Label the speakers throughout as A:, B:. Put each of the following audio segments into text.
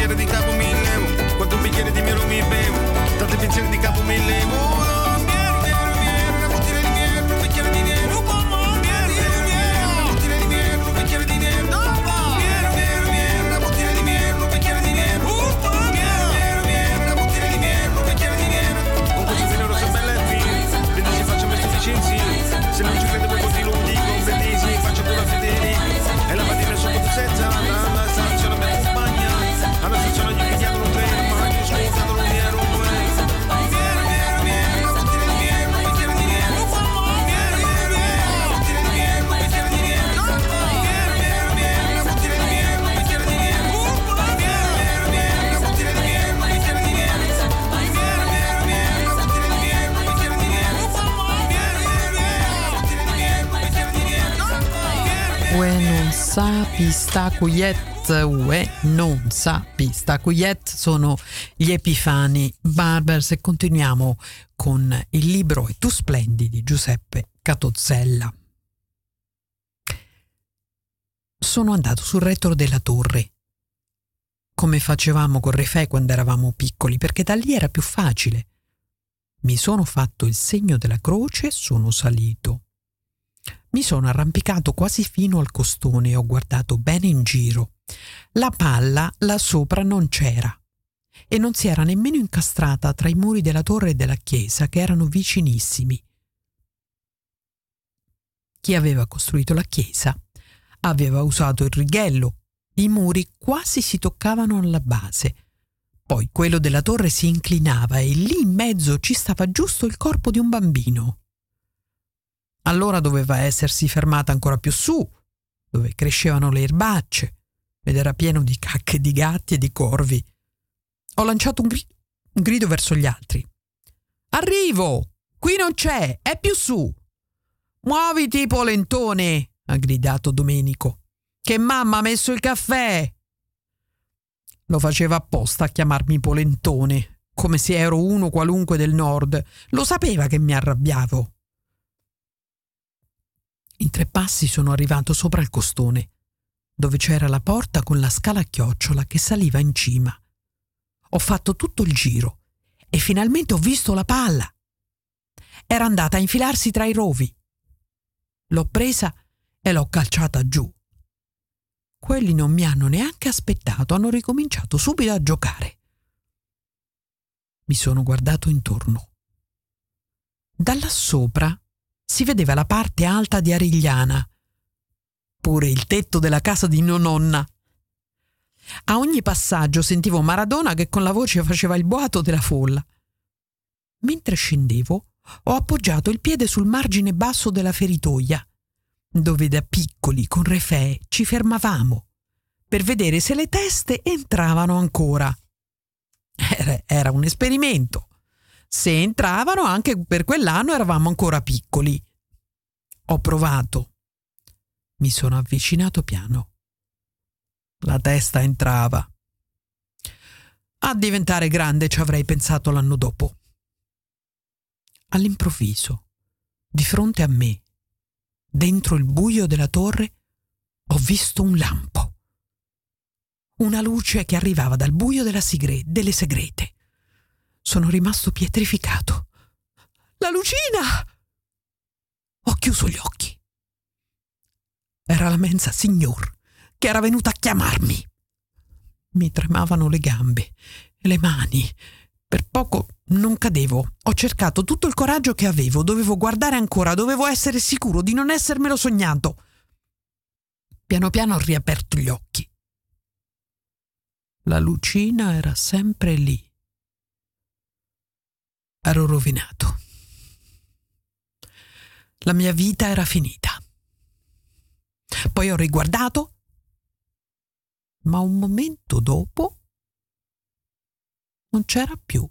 A: Quero I think I sapi sta quiet, ue, non sapi sta quiet sono gli Epifani Barbers e continuiamo con il libro E tu splendi di Giuseppe Catozzella. Sono andato sul retro della torre, come facevamo con Refè quando eravamo piccoli, perché da lì era più facile. Mi sono fatto il segno della croce e sono salito. Mi sono arrampicato quasi fino al costone e ho guardato bene in giro. La palla là sopra non c'era e non si era nemmeno incastrata tra i muri della torre e della chiesa che erano vicinissimi. Chi aveva costruito la chiesa aveva usato il righello, i muri quasi si toccavano alla base. Poi quello della torre si inclinava e lì in mezzo ci stava giusto il corpo di un bambino. Allora doveva essersi fermata ancora più su, dove crescevano le erbacce, ed era pieno di cacche di gatti e di corvi. Ho lanciato un, gri- un grido verso gli altri. Arrivo! Qui non c'è, è più su! Muoviti, polentone! ha gridato Domenico. Che mamma ha messo il caffè! Lo faceva apposta a chiamarmi polentone, come se ero uno qualunque del nord. Lo sapeva che mi arrabbiavo. In tre passi sono arrivato sopra il costone, dove c'era la porta con la scala a chiocciola che saliva in cima. Ho fatto tutto il giro e finalmente ho visto la palla. Era andata a infilarsi tra i rovi. L'ho presa e l'ho calciata giù. Quelli non mi hanno neanche aspettato, hanno ricominciato subito a giocare. Mi sono guardato intorno. Da là sopra si vedeva la parte alta di Arigliana, pure il tetto della casa di nonnonna. A ogni passaggio sentivo Maradona che con la voce faceva il boato della folla. Mentre scendevo, ho appoggiato il piede sul margine basso della feritoia, dove da piccoli con Refè ci fermavamo per vedere se le teste entravano ancora. Era, era un esperimento. Se entravano, anche per quell'anno eravamo ancora piccoli. Ho provato. Mi sono avvicinato piano. La testa entrava. A diventare grande ci avrei pensato l'anno dopo. All'improvviso, di fronte a me, dentro il buio della torre, ho visto un lampo. Una luce che arrivava dal buio della sigre- delle segrete. Sono rimasto pietrificato. La lucina! Ho chiuso gli occhi. Era la mensa signor che era venuta a chiamarmi. Mi tremavano le gambe le mani. Per poco non cadevo. Ho cercato tutto il coraggio che avevo. Dovevo guardare ancora, dovevo essere sicuro di non essermelo sognato. Piano piano ho riaperto gli occhi. La lucina era sempre lì ero rovinato. La mia vita era finita. Poi ho riguardato, ma un momento dopo non c'era più.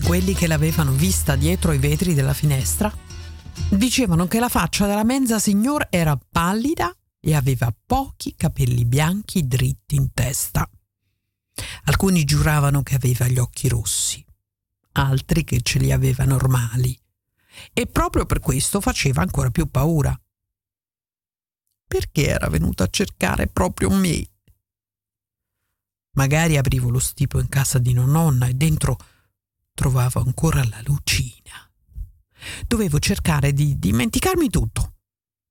A: Quelli che l'avevano vista dietro i vetri della finestra dicevano che la faccia della menza signor era pallida e aveva pochi capelli bianchi dritti in testa. Alcuni giuravano che aveva gli occhi rossi, altri che ce li aveva normali. E proprio per questo faceva ancora più paura. Perché era venuto a cercare proprio me? Magari aprivo lo stipo in casa di nonna e dentro trovavo ancora la lucina. Dovevo cercare di dimenticarmi tutto.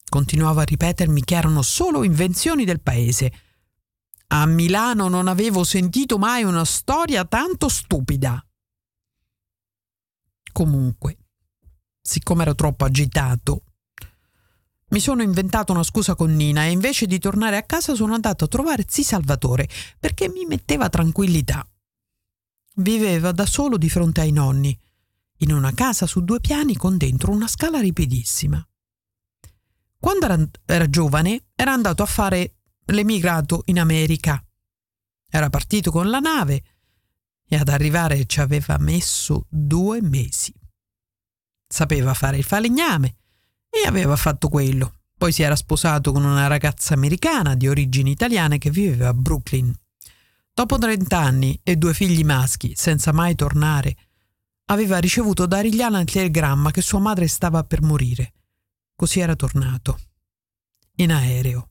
A: Continuavo a ripetermi che erano solo invenzioni del paese. A Milano non avevo sentito mai una storia tanto stupida. Comunque, siccome ero troppo agitato, mi sono inventato una scusa con Nina e invece di tornare a casa sono andato a trovare zi Salvatore perché mi metteva tranquillità. Viveva da solo di fronte ai nonni, in una casa su due piani con dentro una scala ripidissima. Quando era, era giovane era andato a fare l'emigrato in America. Era partito con la nave e ad arrivare ci aveva messo due mesi. Sapeva fare il falegname e aveva fatto quello. Poi si era sposato con una ragazza americana di origini italiane che viveva a Brooklyn. Dopo trent'anni e due figli maschi, senza mai tornare, aveva ricevuto da Arigliana il telegramma che sua madre stava per morire. Così era tornato. In aereo.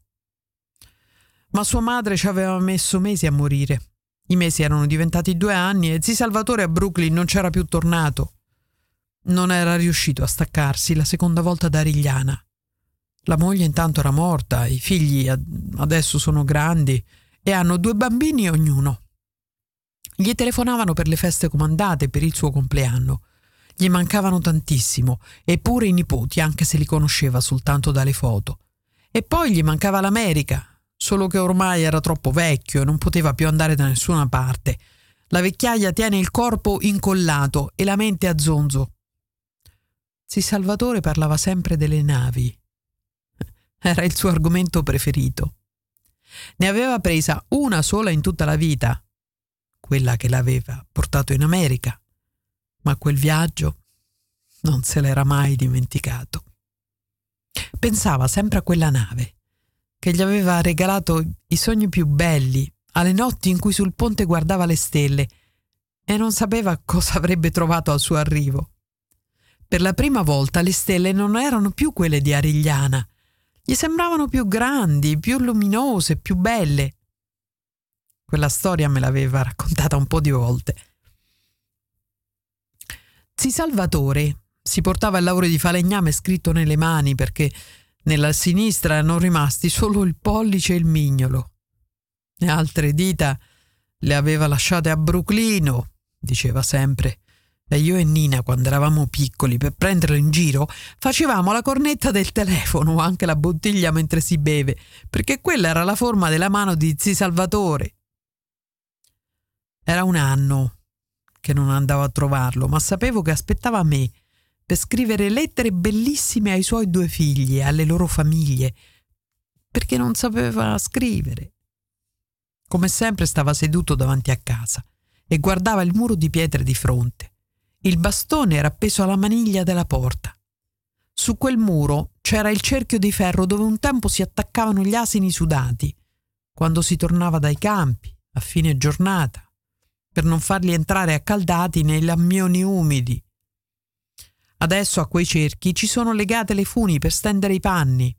A: Ma sua madre ci aveva messo mesi a morire. I mesi erano diventati due anni e zi Salvatore a Brooklyn non c'era più tornato. Non era riuscito a staccarsi la seconda volta da Arigliana. La moglie intanto era morta, i figli adesso sono grandi e hanno due bambini ognuno. Gli telefonavano per le feste comandate per il suo compleanno. Gli mancavano tantissimo, eppure i nipoti, anche se li conosceva soltanto dalle foto. E poi gli mancava l'America, solo che ormai era troppo vecchio e non poteva più andare da nessuna parte. La vecchiaia tiene il corpo incollato e la mente a zonzo. Zi Salvatore parlava sempre delle navi. Era il suo argomento preferito. Ne aveva presa una sola in tutta la vita, quella che l'aveva portato in America, ma quel viaggio non se l'era mai dimenticato. Pensava sempre a quella nave che gli aveva regalato i sogni più belli, alle notti in cui sul ponte guardava le stelle e non sapeva cosa avrebbe trovato al suo arrivo. Per la prima volta le stelle non erano più quelle di Arigliana, gli sembravano più grandi, più luminose, più belle. Quella storia me l'aveva raccontata un po' di volte. Zi Salvatore si portava il lauro di falegname scritto nelle mani perché nella sinistra erano rimasti solo il pollice e il mignolo. Le altre dita le aveva lasciate a Bruclino, diceva sempre. Io e Nina, quando eravamo piccoli, per prenderlo in giro, facevamo la cornetta del telefono o anche la bottiglia mentre si beve, perché quella era la forma della mano di zi Salvatore. Era un anno che non andavo a trovarlo, ma sapevo che aspettava me per scrivere lettere bellissime ai suoi due figli e alle loro famiglie, perché non sapeva scrivere. Come sempre stava seduto davanti a casa e guardava il muro di pietre di fronte. Il bastone era appeso alla maniglia della porta. Su quel muro c'era il cerchio di ferro dove un tempo si attaccavano gli asini sudati, quando si tornava dai campi, a fine giornata, per non farli entrare accaldati nei lammioni umidi. Adesso a quei cerchi ci sono legate le funi per stendere i panni.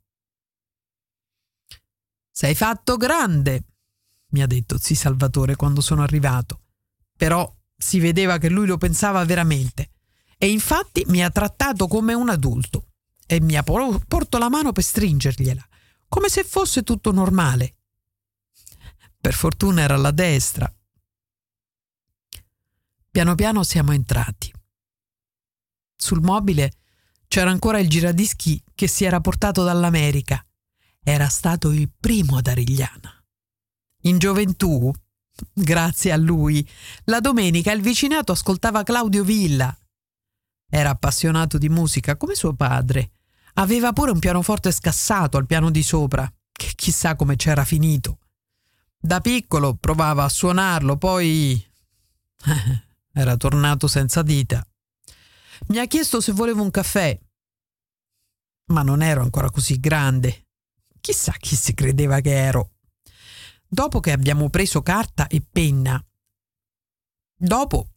A: Sei fatto grande, mi ha detto zi Salvatore quando sono arrivato. Però si vedeva che lui lo pensava veramente. E infatti mi ha trattato come un adulto e mi ha porto la mano per stringergliela, come se fosse tutto normale. Per fortuna era la destra, Piano piano siamo entrati. Sul mobile c'era ancora il giradischi che si era portato dall'America. Era stato il primo ad Arigliana. In gioventù, grazie a lui, la domenica il vicinato ascoltava Claudio Villa. Era appassionato di musica come suo padre. Aveva pure un pianoforte scassato al piano di sopra, che chissà come c'era finito. Da piccolo provava a suonarlo, poi era tornato senza dita. Mi ha chiesto se volevo un caffè, ma non ero ancora così grande. Chissà chi si credeva che ero. Dopo che abbiamo preso carta e penna, dopo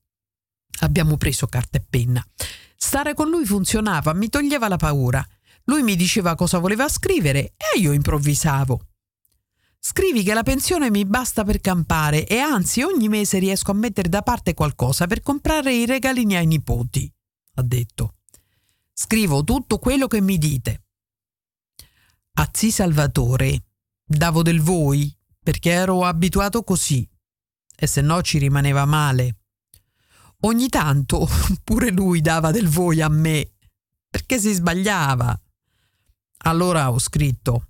A: abbiamo preso carta e penna, stare con lui funzionava, mi toglieva la paura. Lui mi diceva cosa voleva scrivere e io improvvisavo. Scrivi che la pensione mi basta per campare e anzi ogni mese riesco a mettere da parte qualcosa per comprare i regalini ai nipoti, ha detto. Scrivo tutto quello che mi dite. A zi Salvatore davo del voi perché ero abituato così e se no ci rimaneva male. Ogni tanto pure lui dava del voi a me perché si sbagliava. Allora ho scritto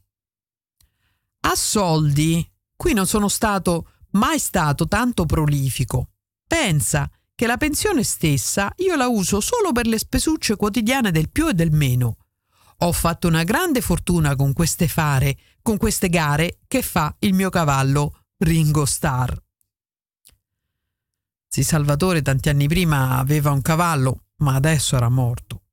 A: a soldi qui non sono stato mai stato tanto prolifico. Pensa che la pensione stessa io la uso solo per le spesucce quotidiane del più e del meno. Ho fatto una grande fortuna con queste fare, con queste gare che fa il mio cavallo Ringo Starr. Zi Salvatore tanti anni prima aveva un cavallo, ma adesso era morto.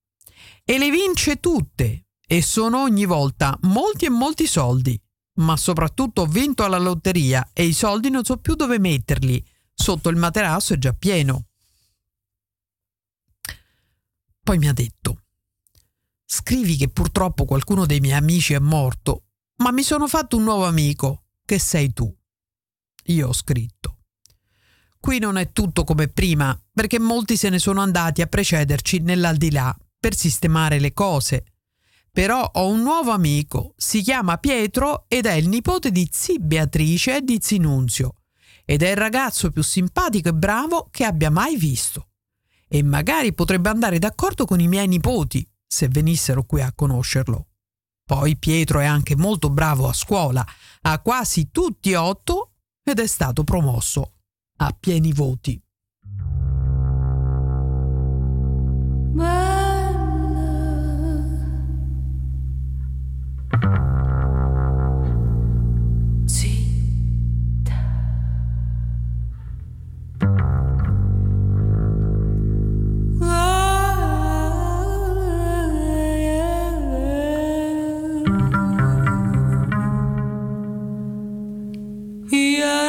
A: E le vince tutte, e sono ogni volta molti e molti soldi. Ma soprattutto ho vinto alla lotteria e i soldi non so più dove metterli. Sotto il materasso è già pieno. Poi mi ha detto Scrivi che purtroppo qualcuno dei miei amici è morto, ma mi sono fatto un nuovo amico, che sei tu. Io ho scritto. Qui non è tutto come prima, perché molti se ne sono andati a precederci nell'aldilà per sistemare le cose. Però ho un nuovo amico, si chiama Pietro ed è il nipote di zi Beatrice e di zi Nunzio, ed è il ragazzo più simpatico e bravo che abbia mai visto. E magari potrebbe andare d'accordo con i miei nipoti, se venissero qui a conoscerlo. Poi Pietro è anche molto bravo a scuola, ha quasi tutti otto ed è stato promosso a pieni voti.
B: Dar-te Yeah.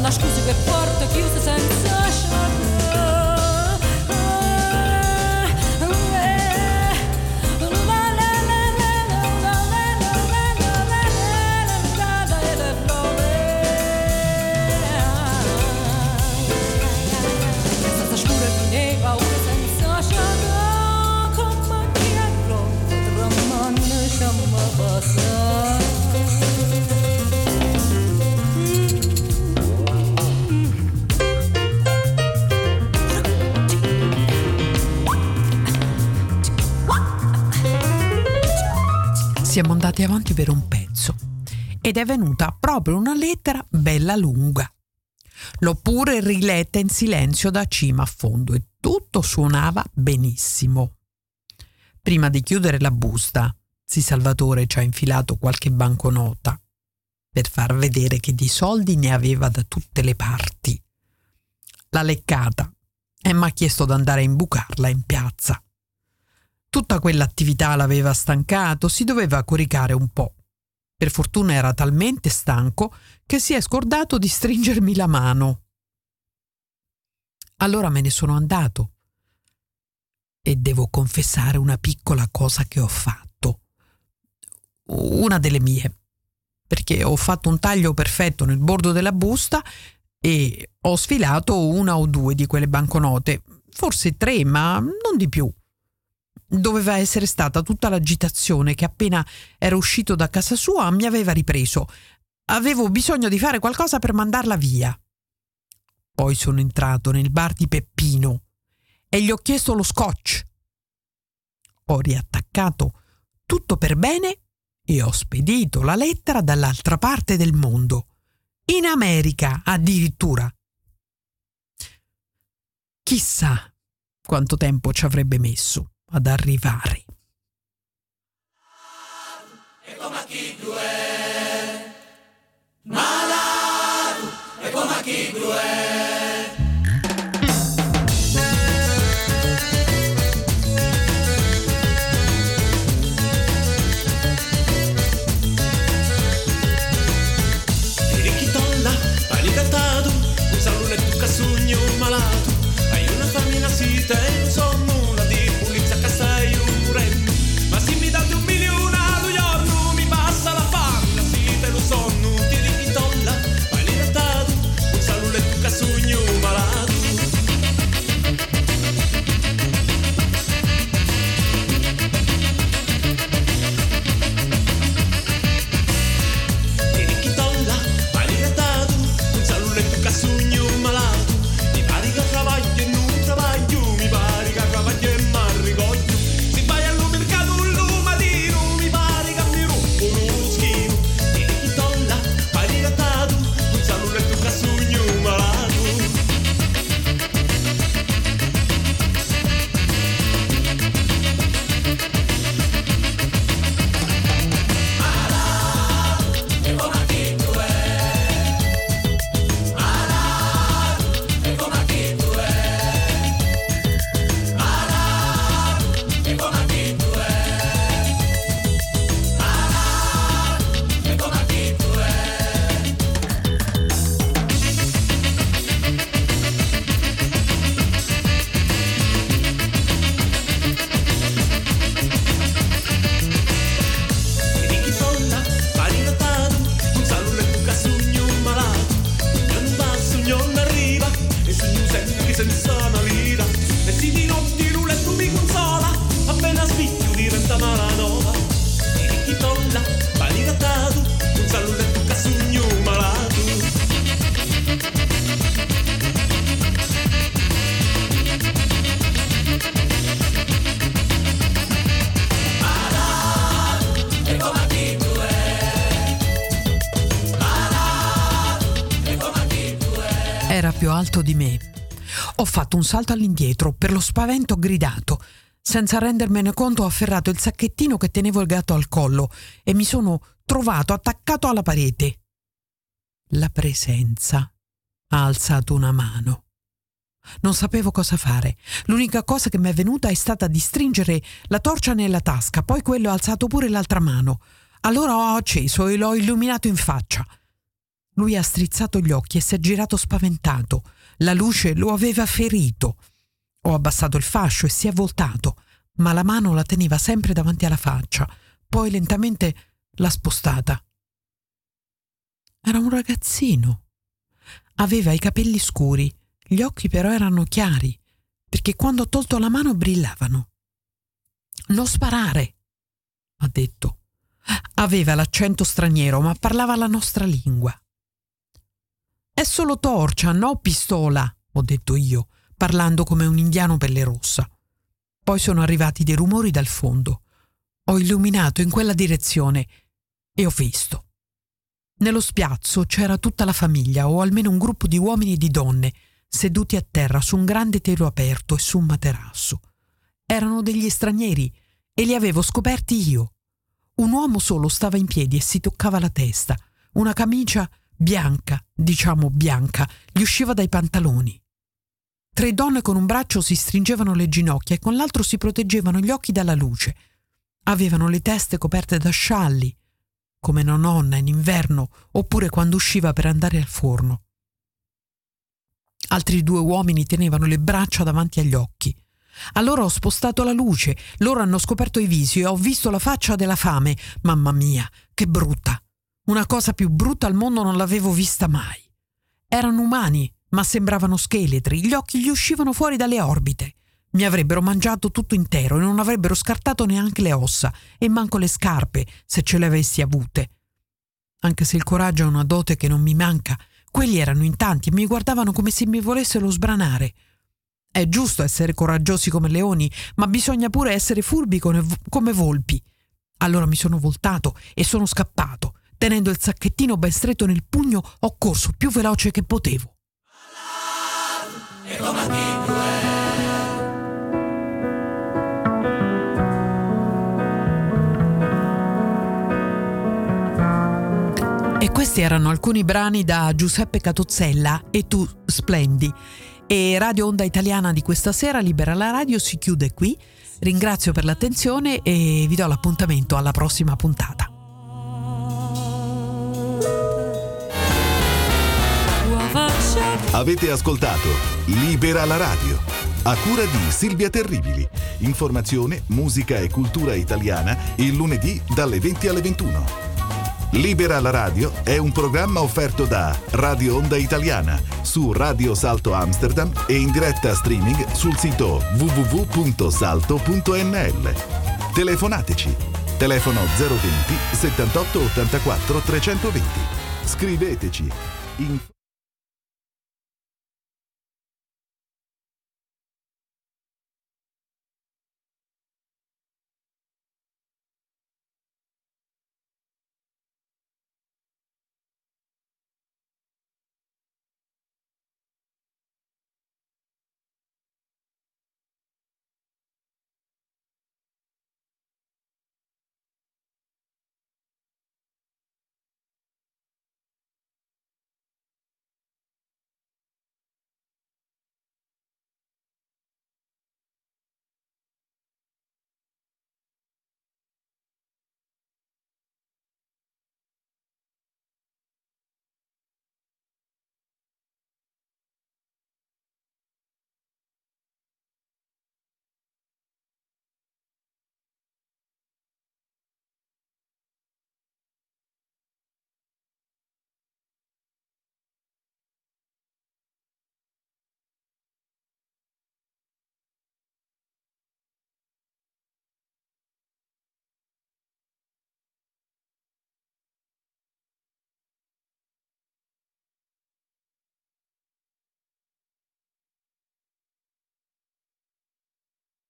B: na nascosi
A: per porta chiusa senza per un pezzo ed è venuta proprio una lettera bella lunga. L'ho pure riletta in silenzio da cima a fondo e tutto suonava benissimo. Prima di chiudere la busta, zi Salvatore ci ha infilato qualche banconota per far vedere che di soldi ne aveva da tutte le parti. L'ha leccata e mi ha chiesto d'andare a imbucarla in piazza. Tutta quell'attività l'aveva stancato, si doveva coricare un po'. Per fortuna era talmente stanco che si è scordato di stringermi la mano. Allora me ne sono andato e devo confessare una piccola cosa che ho fatto. Una delle mie, perché ho fatto un taglio perfetto nel bordo della busta e ho sfilato una o due di quelle banconote, forse tre, ma non di più. Doveva essere stata tutta l'agitazione che appena era uscito da casa sua mi aveva ripreso. Avevo bisogno di fare qualcosa per mandarla via. Poi sono entrato nel bar di Peppino e gli ho chiesto lo scotch. Ho riattaccato tutto per bene e ho spedito la lettera dall'altra parte del mondo. In America addirittura. Chissà quanto tempo ci avrebbe messo ad arrivare. E come chi due? Malato, un salto all'indietro, per lo spavento gridato. Senza rendermene conto ho afferrato il sacchettino che tenevo il gatto al collo e mi sono trovato attaccato alla parete. La presenza ha alzato una mano. Non sapevo cosa fare. L'unica cosa che mi è venuta è stata di stringere la torcia nella tasca, poi quello ha alzato pure l'altra mano. Allora ho acceso e l'ho illuminato in faccia. Lui ha strizzato gli occhi e si è girato spaventato. La luce lo aveva ferito. Ho abbassato il fascio e si è voltato, ma la mano la teneva sempre davanti alla faccia. Poi lentamente l'ha spostata. Era un ragazzino. Aveva i capelli scuri, gli occhi però erano chiari, perché quando ho tolto la mano brillavano. Non sparare, ha detto. Aveva l'accento straniero, ma parlava la nostra lingua. È solo torcia, no pistola, ho detto io, parlando come un indiano pelle rossa. Poi sono arrivati dei rumori dal fondo. Ho illuminato in quella direzione e ho visto. Nello spiazzo c'era tutta la famiglia, o almeno un gruppo di uomini e di donne, seduti a terra su un grande telo aperto e su un materasso. Erano degli stranieri e li avevo scoperti io. Un uomo solo stava in piedi e si toccava la testa. Una camicia bianca, diciamo bianca, gli usciva dai pantaloni. Tre donne con un braccio si stringevano le ginocchia e con l'altro si proteggevano gli occhi dalla luce. Avevano le teste coperte da scialli, come una nonna in inverno oppure quando usciva per andare al forno. Altri due uomini tenevano le braccia davanti agli occhi. Allora ho spostato la luce, loro hanno scoperto i visi e ho visto la faccia della fame. Mamma mia, che brutta! Una cosa più brutta al mondo non l'avevo vista mai. Erano umani, ma sembravano scheletri, gli occhi gli uscivano fuori dalle orbite. Mi avrebbero mangiato tutto intero e non avrebbero scartato neanche le ossa e manco le scarpe se ce le avessi avute. Anche se il coraggio è una dote che non mi manca, quelli erano in tanti e mi guardavano come se mi volessero sbranare. È giusto essere coraggiosi come leoni, ma bisogna pure essere furbi come volpi. Allora mi sono voltato e sono scappato. Tenendo il sacchettino ben stretto nel pugno, ho corso più veloce che potevo. E questi erano alcuni brani da Giuseppe Catozzella e Tu Splendi. E Radio Onda Italiana di questa sera, Libera la Radio, si chiude qui. Ringrazio per l'attenzione e vi do l'appuntamento alla prossima puntata.
B: Avete ascoltato Libera la Radio, a cura di Silvia Terribili. Informazione, musica e cultura italiana il lunedì dalle 20 alle 21. Libera la radio è un programma offerto da Radio Onda Italiana su Radio Salto Amsterdam e in diretta streaming sul sito www.salto.nl. Telefonateci. Telefono 020 78 84 320. Scriveteci. Info